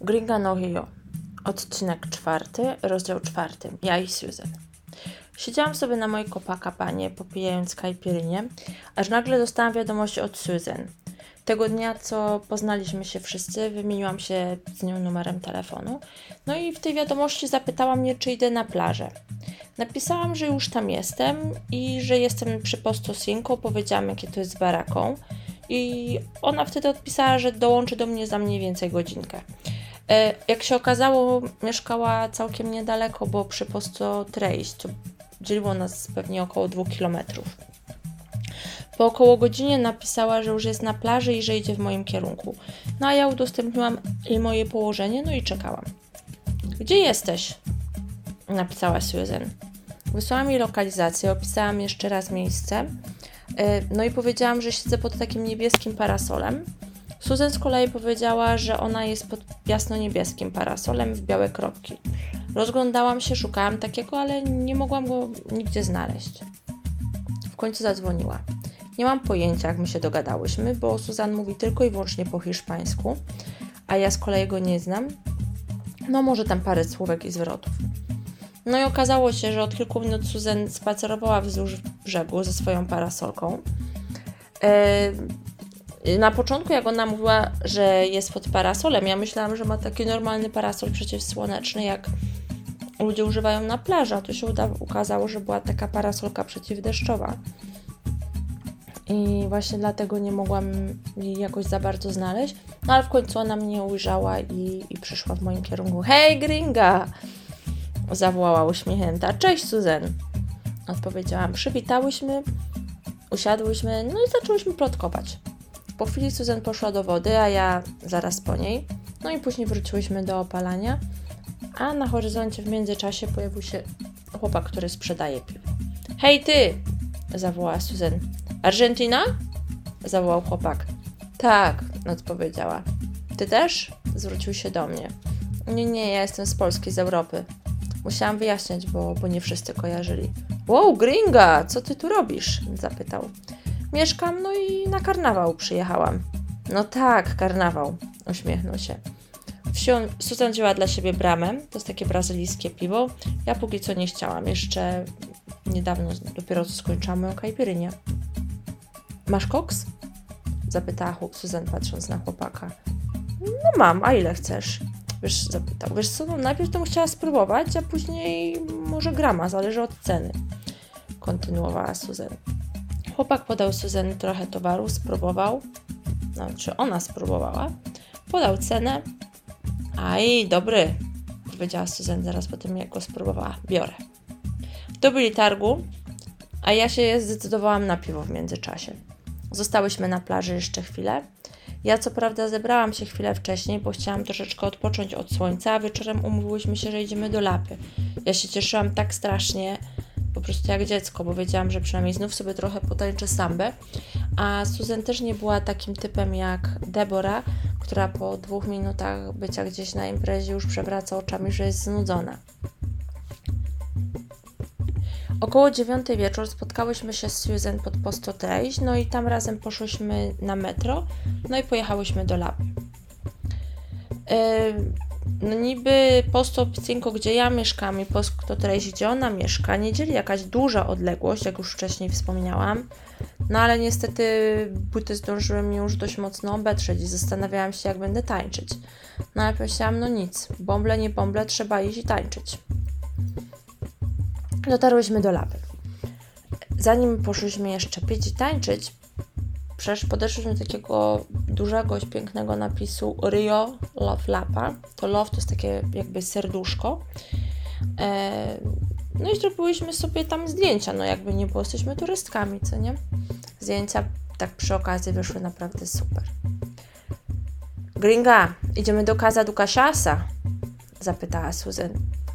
Gringa no. Odcinek czwarty, rozdział czwarty. Ja i Susan. Siedziałam sobie na mojej kopakabanie, popijając kajpirynię, aż nagle dostałam wiadomość od Susan. Tego dnia, co poznaliśmy się wszyscy, wymieniłam się z nią numerem telefonu. No i w tej wiadomości zapytała mnie, czy idę na plażę. Napisałam, że już tam jestem i że jestem przy Postosinku. Powiedziałam, jakie to jest baraką. I ona wtedy odpisała, że dołączy do mnie za mniej więcej godzinkę. E, jak się okazało, mieszkała całkiem niedaleko, bo przy Posto to dzieliło nas pewnie około dwóch kilometrów. Po około godzinie napisała, że już jest na plaży i że idzie w moim kierunku. No a ja udostępniłam jej moje położenie, no i czekałam. Gdzie jesteś? Napisała Susan. Wysłałam jej lokalizację, opisałam jeszcze raz miejsce. E, no i powiedziałam, że siedzę pod takim niebieskim parasolem. Susan z kolei powiedziała, że ona jest pod jasno-niebieskim parasolem w białe kropki. Rozglądałam się, szukałam takiego, ale nie mogłam go nigdzie znaleźć. W końcu zadzwoniła. Nie mam pojęcia, jak my się dogadałyśmy, bo Susan mówi tylko i wyłącznie po hiszpańsku, a ja z kolei go nie znam. No, może tam parę słówek i zwrotów. No i okazało się, że od kilku minut Susan spacerowała wzdłuż brzegu ze swoją parasolką. Yy, na początku, jak ona mówiła, że jest pod parasolem, ja myślałam, że ma taki normalny parasol przeciwsłoneczny, jak ludzie używają na plaży, a tu się ukazało, że była taka parasolka przeciwdeszczowa. I właśnie dlatego nie mogłam jej jakoś za bardzo znaleźć. No ale w końcu ona mnie ujrzała i, i przyszła w moim kierunku. Hej, gringa! Zawołała uśmiechnięta. Cześć, Susan! Odpowiedziałam. Przywitałyśmy, usiadłyśmy, no i zaczęłyśmy plotkować. Po chwili Susan poszła do wody, a ja zaraz po niej. No i później wróciłyśmy do opalania, a na horyzoncie w międzyczasie pojawił się chłopak, który sprzedaje piwo. Hej ty! zawołała Susan. Argentina? zawołał chłopak. Tak, odpowiedziała. Ty też? zwrócił się do mnie. Nie, nie, ja jestem z Polski, z Europy. Musiałam wyjaśniać, bo, bo nie wszyscy kojarzyli. Wow, gringa, co ty tu robisz? zapytał. Mieszkam, no i na karnawał przyjechałam. No tak, karnawał, uśmiechnął się. Wsią, Susan wzięła dla siebie bramę, to jest takie brazylijskie piwo. Ja póki co nie chciałam, jeszcze niedawno, dopiero co skończyłam moją kajpirynię. Masz koks? Zapytała Susan patrząc na chłopaka. No mam, a ile chcesz? Wiesz, zapytał. Wiesz co, no najpierw to chciała spróbować, a później może grama, zależy od ceny. Kontynuowała Susan. Chłopak podał Susan trochę towaru, spróbował. No, czy ona spróbowała. Podał cenę. Aj, dobry, powiedziała Susan zaraz po tym, jak go spróbowała. Biorę. Dobili targu, a ja się zdecydowałam na piwo w międzyczasie. Zostałyśmy na plaży jeszcze chwilę. Ja co prawda zebrałam się chwilę wcześniej, bo chciałam troszeczkę odpocząć od słońca, a wieczorem umówiłyśmy się, że idziemy do Lapy. Ja się cieszyłam tak strasznie, po prostu jak dziecko, bo wiedziałam, że przynajmniej znów sobie trochę potańczę sambę. A Susan też nie była takim typem jak Debora, która po dwóch minutach bycia gdzieś na imprezie już przewraca oczami, że jest znudzona. Około dziewiątej wieczór spotkałyśmy się z Susan pod Posto Trace, no i tam razem poszłyśmy na metro, no i pojechałyśmy do Lab. Yy, no niby Posto Cinco, gdzie ja mieszkam i Posto Trace, gdzie ona mieszka, nie dzieli jakaś duża odległość, jak już wcześniej wspomniałam, no ale niestety buty zdążyły mnie już dość mocno obetrzeć i zastanawiałam się, jak będę tańczyć. No ale powiedziałam, no nic, bąble nie bąble, trzeba iść i tańczyć. Dotarłyśmy do lawy. Zanim poszliśmy jeszcze pić i tańczyć, przecież podeszliśmy do takiego dużego, pięknego napisu Rio Love Lapa. To love to jest takie jakby serduszko. E, no i zrobiłyśmy sobie tam zdjęcia, no jakby nie było, jesteśmy turystkami, co nie? Zdjęcia tak przy okazji wyszły naprawdę super. Gringa, idziemy do Casa Cachaça? Zapytała Susan.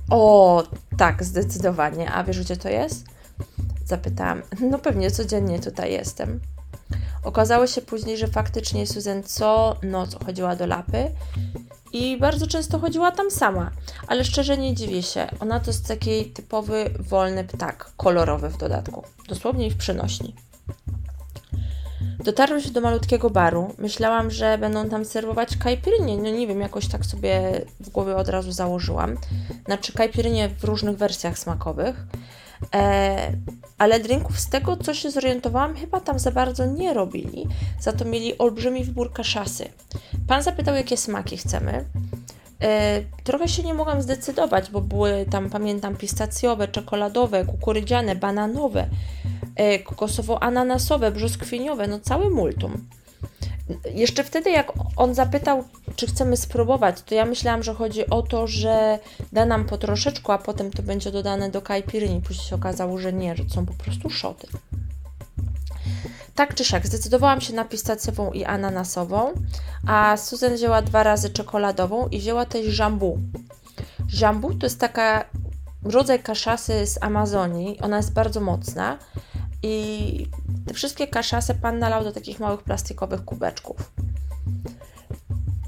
O, tak, zdecydowanie. A wiesz, gdzie to jest? Zapytałam. No pewnie codziennie tutaj jestem. Okazało się później, że faktycznie Susan co noc chodziła do lapy i bardzo często chodziła tam sama, ale szczerze nie dziwię się. Ona to jest taki typowy wolny ptak, kolorowy w dodatku, dosłownie w przynośni. Dotarłyśmy do malutkiego baru. Myślałam, że będą tam serwować kajpirynie. No nie wiem, jakoś tak sobie w głowie od razu założyłam. Znaczy kajpirynie w różnych wersjach smakowych. E, ale drinków z tego, co się zorientowałam, chyba tam za bardzo nie robili. Za to mieli olbrzymi wybór kaszasy. Pan zapytał, jakie smaki chcemy. E, trochę się nie mogłam zdecydować, bo były tam, pamiętam, pistacjowe, czekoladowe, kukurydziane, bananowe, e, kokosowo-ananasowe, brzoskwiniowe, no cały multum. Jeszcze wtedy, jak on zapytał, czy chcemy spróbować, to ja myślałam, że chodzi o to, że da nam po troszeczku, a potem to będzie dodane do kajpiryni. Później się okazało, że nie, że to są po prostu szoty. Tak czy siak, zdecydowałam się na pistacjową i ananasową, a Susan wzięła dwa razy czekoladową i wzięła też jambu. Jambu to jest taka rodzaj kaszasy z Amazonii, ona jest bardzo mocna i te wszystkie kaszasy pan nalał do takich małych plastikowych kubeczków.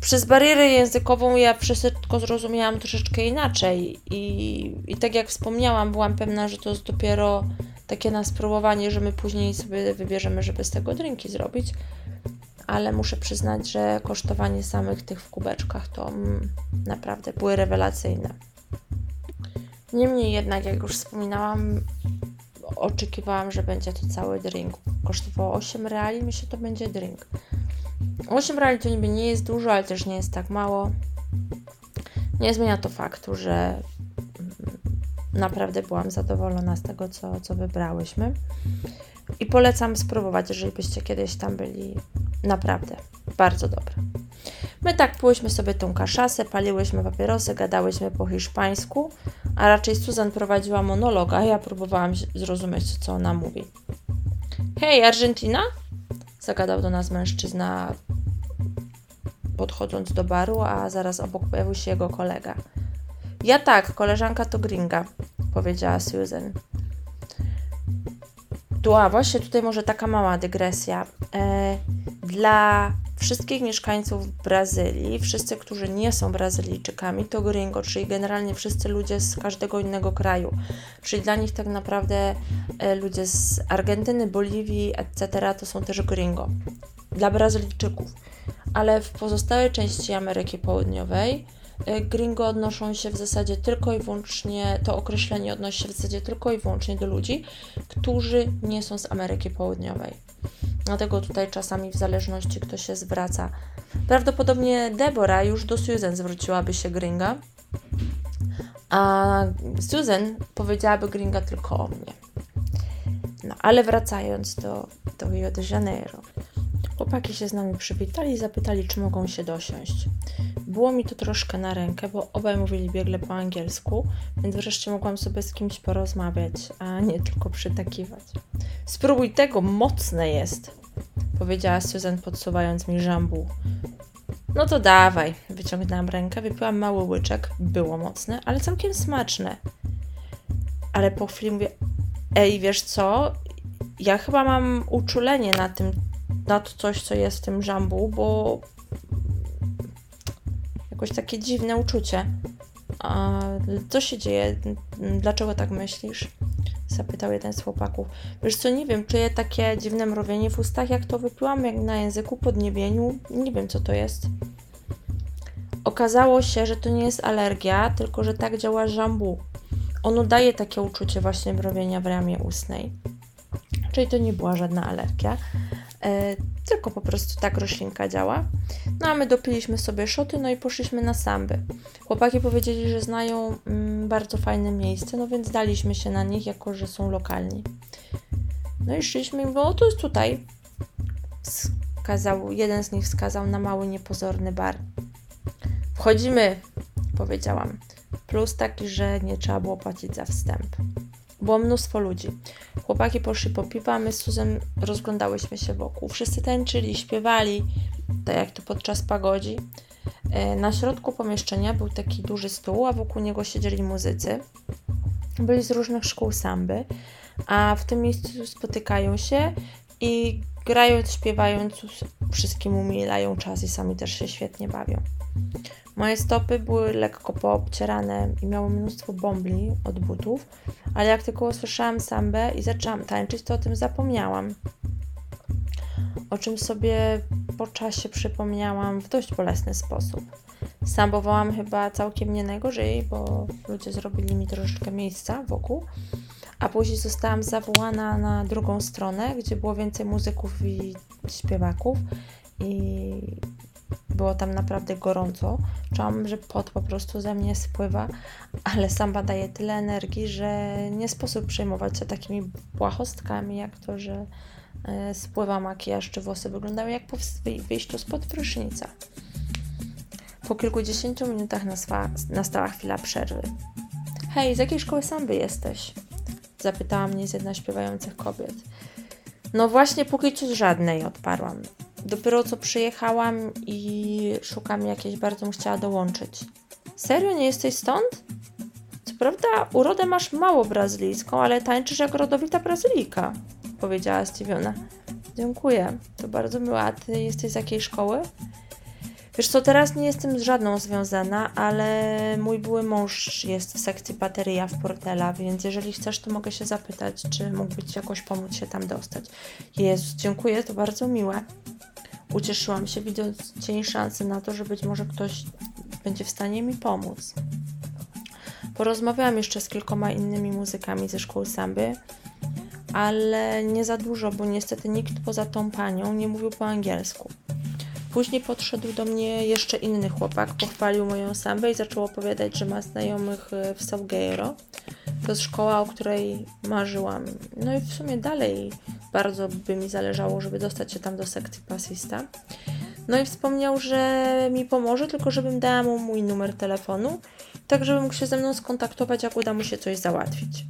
Przez barierę językową ja wszystko zrozumiałam troszeczkę inaczej i, i tak jak wspomniałam, byłam pewna, że to jest dopiero takie na spróbowanie, że my później sobie wybierzemy, żeby z tego drinki zrobić. Ale muszę przyznać, że kosztowanie samych tych w kubeczkach to mm, naprawdę były rewelacyjne. Niemniej jednak, jak już wspominałam, oczekiwałam, że będzie to cały drink. Kosztowało 8 reali, myślę, że to będzie drink. 8 reali to niby nie jest dużo, ale też nie jest tak mało. Nie zmienia to faktu, że naprawdę byłam zadowolona z tego, co, co wybrałyśmy. I polecam spróbować, jeżeli byście kiedyś tam byli. Naprawdę, bardzo dobre. My tak płyśmy sobie tą kaszasę, paliłyśmy papierosy, gadałyśmy po hiszpańsku, a raczej Susan prowadziła monolog, a ja próbowałam zrozumieć, co ona mówi. Hej, Argentina? Zagadał do nas mężczyzna, podchodząc do baru, a zaraz obok pojawił się jego kolega. Ja tak, koleżanka to gringa, powiedziała Susan. Tu, a właśnie tutaj może taka mała dygresja. E, dla wszystkich mieszkańców Brazylii, wszyscy, którzy nie są Brazylijczykami, to gringo, czyli generalnie wszyscy ludzie z każdego innego kraju. Czyli dla nich tak naprawdę e, ludzie z Argentyny, Boliwii, etc. to są też gringo. Dla Brazylijczyków. Ale w pozostałej części Ameryki Południowej e, gringo odnoszą się w zasadzie tylko i wyłącznie, to określenie odnosi się w zasadzie tylko i wyłącznie do ludzi, którzy nie są z Ameryki Południowej. Dlatego tutaj czasami w zależności kto się zwraca. Prawdopodobnie Deborah już do Susan zwróciłaby się Gringa, a Susan powiedziałaby Gringa tylko o mnie. No, ale wracając do, do Rio de Janeiro. Chłopaki się z nami przywitali i zapytali, czy mogą się dosiąść. Było mi to troszkę na rękę, bo obaj mówili biegle po angielsku, więc wreszcie mogłam sobie z kimś porozmawiać, a nie tylko przytakiwać. Spróbuj tego, mocne jest, powiedziała Susan podsuwając mi żambu. No to dawaj, wyciągnęłam rękę, wypiłam mały łyczek, było mocne, ale całkiem smaczne. Ale po chwili mówię, ej, wiesz co, ja chyba mam uczulenie na tym, na to coś, co jest w tym żambu, bo jakoś takie dziwne uczucie. A co się dzieje? Dlaczego tak myślisz? Zapytał jeden z chłopaków. Wiesz co, nie wiem, czuję takie dziwne mrowienie w ustach, jak to wypiłam, jak na języku, podniebieniu. Nie wiem, co to jest. Okazało się, że to nie jest alergia, tylko że tak działa żambu. Ono daje takie uczucie właśnie mrowienia w ramie ustnej. Czyli to nie była żadna alergia, e, tylko po prostu tak roślinka działa. No a my dopiliśmy sobie szoty, no i poszliśmy na samby. Chłopaki powiedzieli, że znają mm, bardzo fajne miejsce, no więc daliśmy się na nich, jako że są lokalni. No i szliśmy i mówią, to jest tutaj. Wskazał, jeden z nich wskazał na mały, niepozorny bar. Wchodzimy, powiedziałam. Plus taki, że nie trzeba było płacić za wstęp. Było mnóstwo ludzi. Chłopaki poszli po piwa, my z Suzem rozglądałyśmy się wokół. Wszyscy tańczyli, śpiewali, tak jak to podczas pagodzi. E, na środku pomieszczenia był taki duży stół, a wokół niego siedzieli muzycy. Byli z różnych szkół samby, a w tym miejscu spotykają się i grając, śpiewając, wszystkim umilają czas i sami też się świetnie bawią. Moje stopy były lekko poobcierane i miały mnóstwo bombli od butów, ale jak tylko usłyszałam sambę i zaczęłam tańczyć, to o tym zapomniałam. o czym sobie po czasie przypomniałam w dość bolesny sposób. Sambowałam chyba całkiem nie najgorzej, bo ludzie zrobili mi troszeczkę miejsca wokół, a później zostałam zawołana na drugą stronę, gdzie było więcej muzyków i śpiewaków i było tam naprawdę gorąco. Czułam, że pot po prostu ze mnie spływa, ale samba daje tyle energii, że nie sposób przejmować się takimi błahostkami, jak to, że e, spływa makijaż czy włosy wyglądają jak po wyjściu spod prysznica. Po kilkudziesięciu minutach nastała chwila przerwy. Hej, z jakiej szkoły samby jesteś? Zapytała mnie z jedna śpiewających kobiet. No właśnie, póki co z żadnej, odparłam. Dopiero co przyjechałam i szukam jakiejś, bardzo bym chciała dołączyć. Serio, nie jesteś stąd? Co prawda, urodę masz mało brazylijską, ale tańczysz jak rodowita Brazylijka, powiedziała zdziwiona. Dziękuję, to bardzo miło. A ty jesteś z jakiej szkoły? Wiesz co, teraz nie jestem z żadną związana, ale mój były mąż jest w sekcji bateria w Portela, więc jeżeli chcesz, to mogę się zapytać, czy mógłby Ci jakoś pomóc się tam dostać. Jezus, dziękuję, to bardzo miłe. Ucieszyłam się, widząc cień szansy na to, że być może ktoś będzie w stanie mi pomóc. Porozmawiałam jeszcze z kilkoma innymi muzykami ze szkoły samby, ale nie za dużo, bo niestety nikt poza tą panią nie mówił po angielsku. Później podszedł do mnie jeszcze inny chłopak, pochwalił moją sambę i zaczął opowiadać, że ma znajomych e, w Salgueiro. To jest szkoła, o której marzyłam. No i w sumie dalej bardzo by mi zależało, żeby dostać się tam do sekcji pasista. No i wspomniał, że mi pomoże, tylko żebym dała mu mój numer telefonu, tak żeby mógł się ze mną skontaktować, jak uda mu się coś załatwić.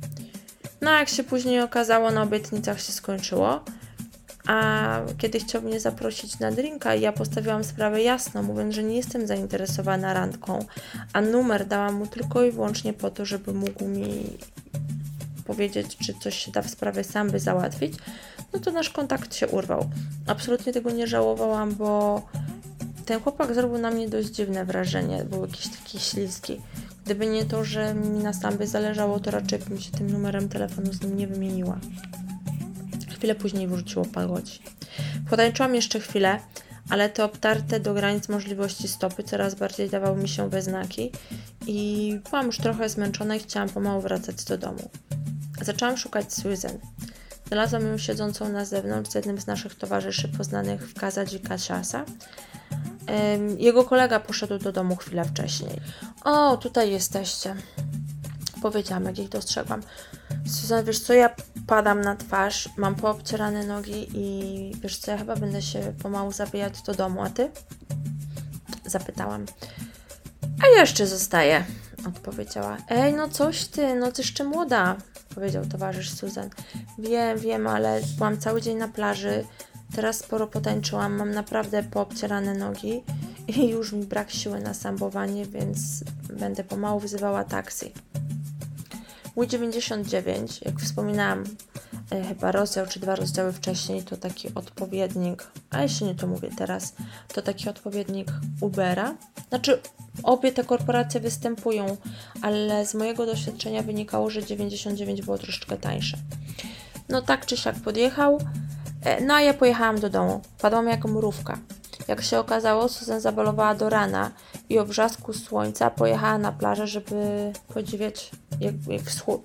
No a jak się później okazało, na obietnicach się skończyło a kiedy chciał mnie zaprosić na drinka ja postawiłam sprawę jasno, mówiąc, że nie jestem zainteresowana randką, a numer dałam mu tylko i wyłącznie po to, żeby mógł mi powiedzieć, czy coś się da w sprawie sam by załatwić, no to nasz kontakt się urwał. Absolutnie tego nie żałowałam, bo ten chłopak zrobił na mnie dość dziwne wrażenie, był jakiś taki śliski. Gdyby nie to, że mi na sam by zależało, to raczej bym się tym numerem telefonu z nim nie wymieniła. Chwilę później wróciło pagodzi. Potańczyłam jeszcze chwilę, ale te obtarte do granic możliwości stopy coraz bardziej dawały mi się we znaki i byłam już trochę zmęczona i chciałam pomału wracać do domu. Zaczęłam szukać Susan. Znalazłam ją siedzącą na zewnątrz z jednym z naszych towarzyszy poznanych w Casa di. Jego kolega poszedł do domu chwilę wcześniej. O, tutaj jesteście. Powiedziałam, jak jej dostrzegłam. Susan, wiesz co, ja padam na twarz, mam poobcierane nogi i wiesz co, ja chyba będę się pomału zabijać do domu, a ty? Zapytałam. A jeszcze zostaję, odpowiedziała. Ej, no coś ty, no ty jeszcze młoda, powiedział towarzysz Susan. Wiem, wiem, ale byłam cały dzień na plaży, teraz sporo potańczyłam, mam naprawdę poobcierane nogi i już mi brak siły na sambowanie, więc będę pomału wzywała taksi. Mój 99, jak wspominałam, chyba rozdział czy dwa rozdziały wcześniej, to taki odpowiednik, a jeśli nie to mówię teraz, to taki odpowiednik Ubera. Znaczy, obie te korporacje występują, ale z mojego doświadczenia wynikało, że 99 było troszeczkę tańsze. No tak czy siak podjechał, e, no a ja pojechałam do domu. Padłam jak mrówka. Jak się okazało, Susan zabalowała do rana i o wrzasku słońca pojechała na plażę, żeby podziwiać jak, jak wschód.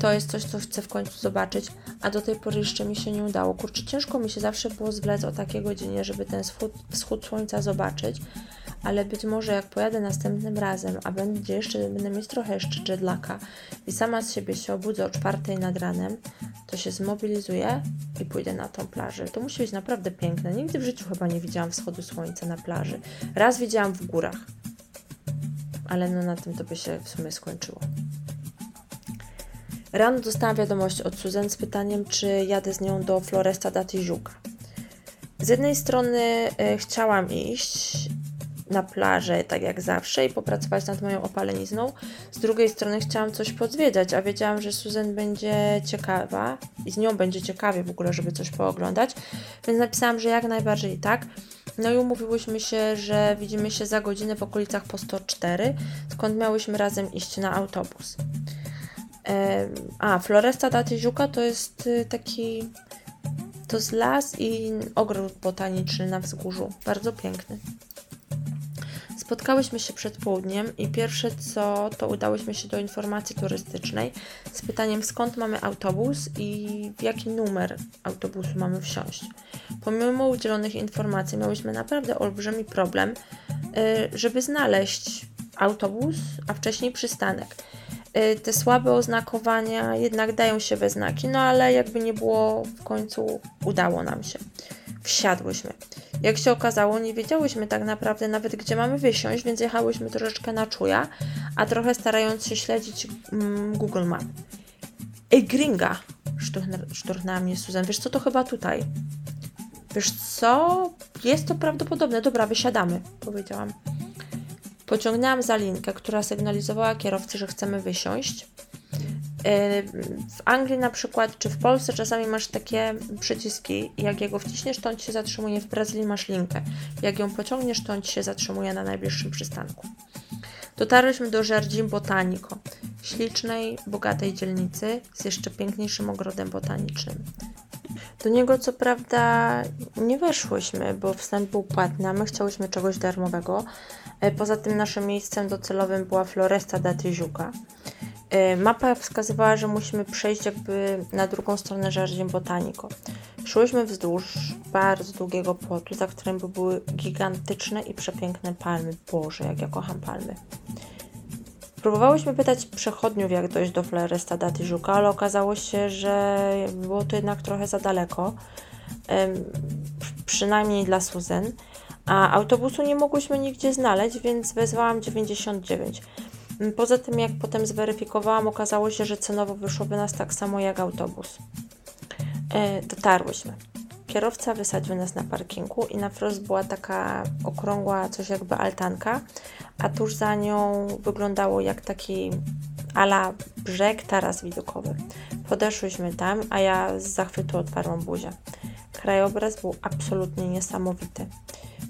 To jest coś, co chcę w końcu zobaczyć, a do tej pory jeszcze mi się nie udało. Kurczę, ciężko mi się zawsze było zwlec o takiej godzinie, żeby ten wschód, wschód słońca zobaczyć, ale być może jak pojadę następnym razem, a będzie jeszcze, będę mieć trochę jeszcze jedlaka i sama z siebie się obudzę o czwartej nad ranem, to się zmobilizuję i pójdę na tą plażę. To musi być naprawdę piękne. Nigdy w życiu chyba nie widziałam wschodu słońca na plaży. Raz widziałam w górach, ale no na tym to by się w sumie skończyło. Rano dostałam wiadomość od Susan z pytaniem, czy jadę z nią do Floresta da Tijuca. Z jednej strony y, chciałam iść, na plażę, tak jak zawsze, i popracować nad moją opalenizną. Z drugiej strony chciałam coś podzwiedzać, a wiedziałam, że Susan będzie ciekawa i z nią będzie ciekawie w ogóle, żeby coś pooglądać, więc napisałam, że jak najbardziej tak. No i umówiłyśmy się, że widzimy się za godzinę w okolicach po 104, skąd miałyśmy razem iść na autobus. A, Floresta Tijuca to jest y, taki To jest las i ogród botaniczny na wzgórzu. Bardzo piękny. Spotkałyśmy się przed południem i pierwsze co, to udałyśmy się do informacji turystycznej z pytaniem skąd mamy autobus i w jaki numer autobusu mamy wsiąść. Pomimo udzielonych informacji miałyśmy naprawdę olbrzymi problem, y, żeby znaleźć autobus, a wcześniej przystanek. Y, te słabe oznakowania jednak dają się we znaki, no ale jakby nie było, w końcu udało nam się. Wsiadłyśmy. Jak się okazało, nie wiedziałyśmy tak naprawdę nawet, gdzie mamy wysiąść, więc jechałyśmy troszeczkę na czuja, a trochę starając się śledzić mm, Google Map. Ej, gringa! Szturchnęła mnie Susan. Wiesz co, to chyba tutaj. Wiesz co? Jest to prawdopodobne. Dobra, wysiadamy, powiedziałam. Pociągnęłam za linkę, która sygnalizowała kierowcy, że chcemy wysiąść. W Anglii na przykład, czy w Polsce czasami masz takie przyciski, jak jego wciśniesz, to on ci się zatrzymuje. W Brazylii masz linkę. Jak ją pociągniesz, to on ci się zatrzymuje na najbliższym przystanku. Dotarliśmy do Jardin Botanico, ślicznej, bogatej dzielnicy z jeszcze piękniejszym ogrodem botanicznym. Do niego co prawda nie weszłyśmy, bo wstęp był płatny, a my chciałyśmy czegoś darmowego. E, poza tym naszym miejscem docelowym była Floresta da Tijuca. E, mapa wskazywała, że musimy przejść jakby na drugą stronę Jardin Botanico. Szłyśmy wzdłuż bardzo długiego płotu, za którym były gigantyczne i przepiękne palmy. Boże, jak ja kocham palmy. Próbowałyśmy pytać przechodniów, jak dojść do Floresta da Tijuca, ale okazało się, że było to jednak trochę za daleko, przynajmniej dla Susan, a autobusu nie mogłyśmy nigdzie znaleźć, więc wezwałam 99. Poza tym, jak potem zweryfikowałam, okazało się, że cenowo wyszłoby nas tak samo jak autobus. E, dotarłyśmy. Kierowca wysadził nas na parkingu i na wprost była taka okrągła, coś jakby altanka, a tuż za nią wyglądało jak taki ala brzeg, taras widokowy. Podeszłyśmy tam, a ja z zachwytu otwarłam buzię. Krajobraz był absolutnie niesamowity.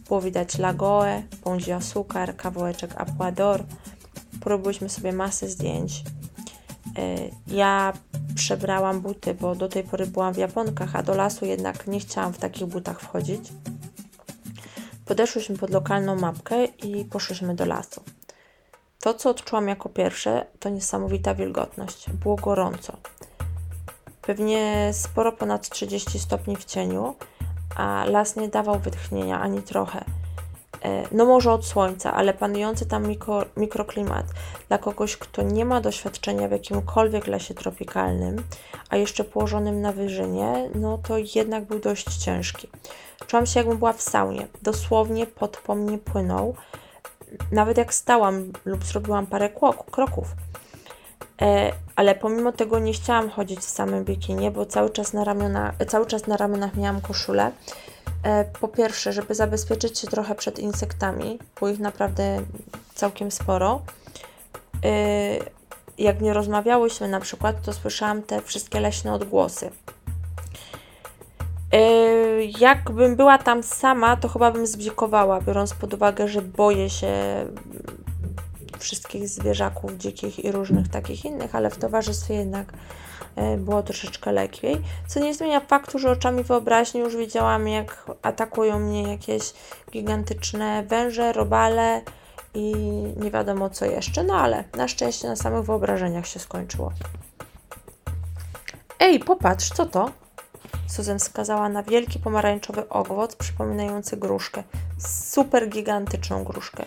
Było widać Lagoę, Pont Azúcar, kawałeczek Apuador, porobiłyśmy sobie masę zdjęć. E, ja przebrałam buty, bo do tej pory byłam w japonkach, a do lasu jednak nie chciałam w takich butach wchodzić. Podeszłyśmy pod lokalną mapkę i poszłyśmy do lasu. To, co odczułam jako pierwsze, to niesamowita wilgotność. Było gorąco. Pewnie sporo ponad 30 stopni w cieniu, a las nie dawał wytchnienia ani trochę. E, no może od słońca, ale panujący tam mikro, mikroklimat dla kogoś, kto nie ma doświadczenia w jakimkolwiek lesie tropikalnym, a jeszcze położonym na wyżynie, no to jednak był dość ciężki. Czułam się jakbym była w saunie. Dosłownie pod po mnie płynął. Nawet jak stałam lub zrobiłam parę kroków. E, ale pomimo tego nie chciałam chodzić w samym bikinie, bo cały czas na, ramiona, cały czas na ramionach miałam koszulę po pierwsze, żeby zabezpieczyć się trochę przed insektami, bo ich naprawdę całkiem sporo. E, jak nie rozmawiałyśmy na przykład, to słyszałam te wszystkie leśne odgłosy. E, jakbym była tam sama, to chyba bym zbzikowała, biorąc pod uwagę, że boję się wszystkich zwierzaków dzikich i różnych takich innych, ale w towarzystwie jednak E, było troszeczkę lepiej. Co nie zmienia faktu, że oczami wyobraźni już widziałam, jak atakują mnie jakieś gigantyczne węże, robale i nie wiadomo co jeszcze, no ale na szczęście na samych wyobrażeniach się skończyło. Ej, popatrz, co to? Susan wskazała na wielki pomarańczowy owoc przypominający gruszkę. Super gigantyczną gruszkę.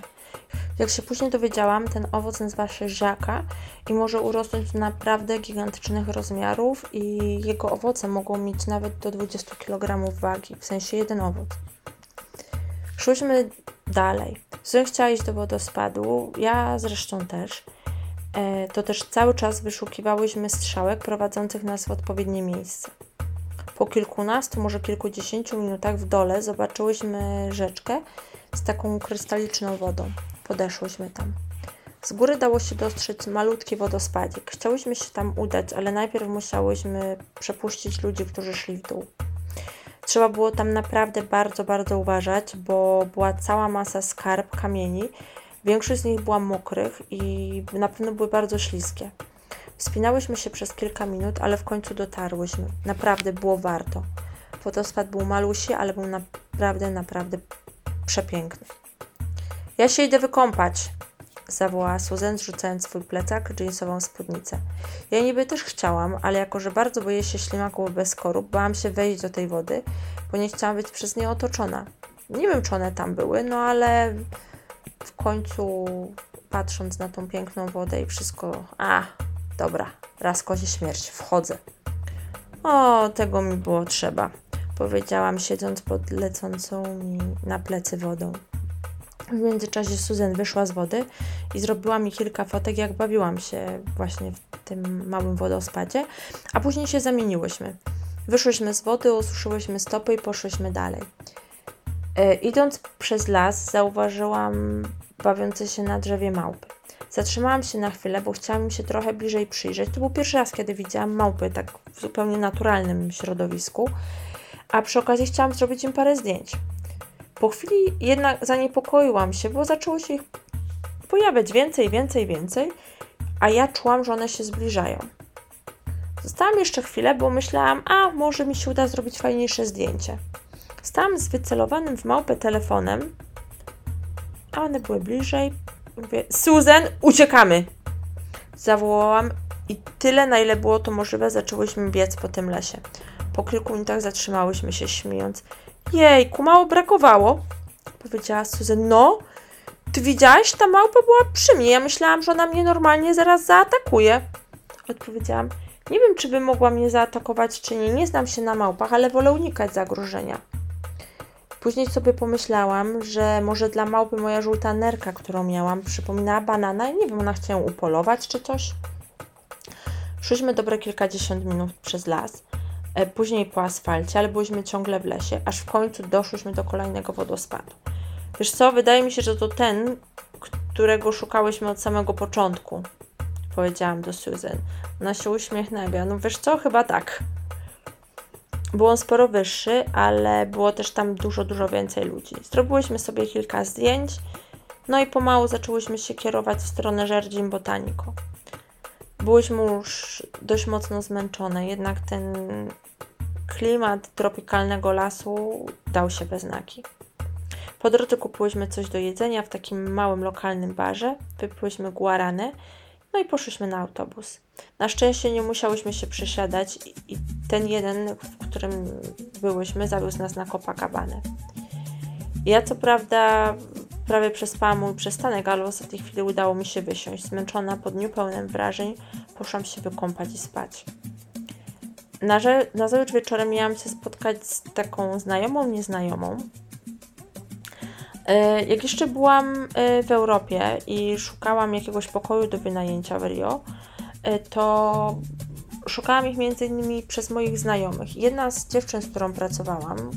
Jak się później dowiedziałam, ten owoc nazywa się żaka i może urosnąć do naprawdę gigantycznych rozmiarów i jego owoce mogą mieć nawet do 20 kg wagi, w sensie jeden owoc. Szłyśmy dalej. Zoe chciała iść do wodospadu, ja zresztą też. E, to też cały czas wyszukiwałyśmy strzałek prowadzących nas w odpowiednie miejsce. Po kilkunastu, może kilkudziesięciu minutach w dole zobaczyłyśmy rzeczkę z taką krystaliczną wodą. Podeszłyśmy tam. Z góry dało się dostrzec malutki wodospadzik. Chciałyśmy się tam udać, ale najpierw musiałyśmy przepuścić ludzi, którzy szli w dół. Trzeba było tam naprawdę bardzo, bardzo uważać, bo była cała masa skarb, kamieni. Większość z nich była mokrych i na pewno były bardzo śliskie. Wspinałyśmy się przez kilka minut, ale w końcu dotarłyśmy. Naprawdę było warto. Wodospad był malusi, ale był naprawdę, naprawdę przepiękny. Ja się idę wykąpać, zawołała Susan, zrzucając swój plecak, jeansową spódnicę. Ja niby też chciałam, ale jako, że bardzo boję się ślimaków bez skorup, bałam się wejść do tej wody, bo nie chciałam być przez nie otoczona. Nie wiem, czy one tam były, no ale w końcu patrząc na tą piękną wodę i wszystko, a, dobra, raz kozie śmierć, wchodzę. O, tego mi było trzeba, powiedziałam, siedząc pod lecącą mi na plecy wodą. W międzyczasie Susan wyszła z wody i zrobiła mi kilka fotek, jak bawiłam się właśnie w tym małym wodospadzie, a później się zamieniłyśmy. Wyszłyśmy z wody, ususzyłyśmy stopy i poszłyśmy dalej. E, idąc przez las, zauważyłam bawiące się na drzewie małpy. Zatrzymałam się na chwilę, bo chciałam im się trochę bliżej przyjrzeć. To był pierwszy raz, kiedy widziałam małpy tak w zupełnie naturalnym środowisku, a przy okazji chciałam zrobić im parę zdjęć. Po chwili jednak zaniepokoiłam się, bo zaczęło się ich pojawiać więcej, więcej, więcej, a ja czułam, że one się zbliżają. Zostałam jeszcze chwilę, bo myślałam, a może mi się uda zrobić fajniejsze zdjęcie. Stałam z wycelowanym w małpę telefonem, a one były bliżej. Mówię, Susan, uciekamy! Zawołałam i tyle, na ile było to możliwe, zaczęłyśmy biec po tym lesie. Po kilku minutach zatrzymałyśmy się, śmiejąc. Jejku, mało brakowało, powiedziała Susan. No, ty widziałaś? Ta małpa była przy mnie. Ja myślałam, że ona mnie normalnie zaraz zaatakuje. Odpowiedziałam. Nie wiem, czy by mogła mnie zaatakować, czy nie. Nie znam się na małpach, ale wolę unikać zagrożenia. Później sobie pomyślałam, że może dla małpy moja żółta nerka, którą miałam, przypominała banana i nie wiem, ona chciała upolować czy coś. Szliśmy dobre kilkadziesiąt minut przez las, później po asfalcie, ale byliśmy ciągle w lesie, aż w końcu doszliśmy do kolejnego wodospadu. Wiesz co, wydaje mi się, że to ten, którego szukałyśmy od samego początku, powiedziałam do Susan. Ona się uśmiechnęła. No wiesz co, chyba tak. Był on sporo wyższy, ale było też tam dużo, dużo więcej ludzi. Zrobiłyśmy sobie kilka zdjęć, no i pomału zaczęłyśmy się kierować w stronę Żerdzin Botanico. Byłyśmy już dość mocno zmęczone, jednak ten klimat tropikalnego lasu dał się we znaki. Po drodze kupiłyśmy coś do jedzenia w takim małym lokalnym barze, wypiłyśmy guarany, no i poszliśmy na autobus. Na szczęście nie musiałyśmy się przesiadać i ten jeden, w którym byłyśmy, zawiózł nas na Copacabana. Ja co prawda prawie przespałam mój przystanek, ale w ostatniej chwili udało mi się wysiąść. Zmęczona po dniu pełnym wrażeń, poszłam się wykąpać i spać. Na, na wieczorem miałam się spotkać z taką znajomą, nieznajomą, E, jak jeszcze byłam e, w Europie i szukałam jakiegoś pokoju do wynajęcia w Rio, e, to szukałam ich między innymi przez moich znajomych. Jedna z dziewczyn, z którą pracowałam, mm,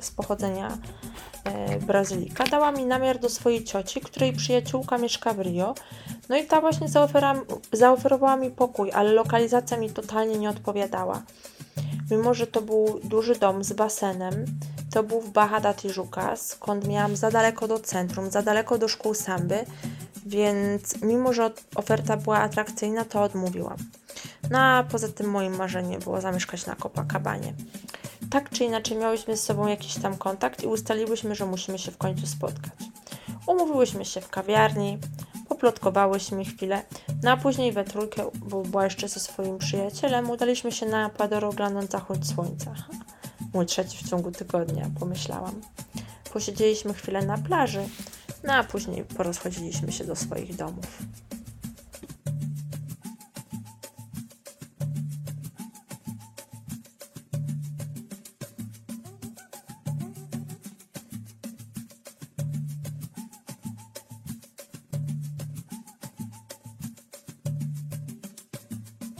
z pochodzenia Brazylika, dała mi namiar do swojej cioci, której przyjaciółka mieszka w Rio. No i ta właśnie zaoferowała mi pokój, ale lokalizacja mi totalnie nie odpowiadała. Mimo, że to był duży dom z basenem, to był w Baja Tijuca, skąd miałam za daleko do centrum, za daleko do szkół samby, więc mimo, że oferta była atrakcyjna, to odmówiłam. No a poza tym moim marzeniem było zamieszkać na Copacabanie. Tak czy inaczej miałyśmy z sobą jakiś tam kontakt i ustaliłyśmy, że musimy się w końcu spotkać. Umówiłyśmy się w kawiarni, poplotkowałyśmy chwilę, no a później we trójkę, bo była jeszcze ze swoim przyjacielem, udaliśmy się na Ecuador oglądać zachód słońca mój trzeci w ciągu tygodnia, pomyślałam. Posiedzieliśmy chwilę na plaży, no a później porozchodziliśmy się do swoich domów.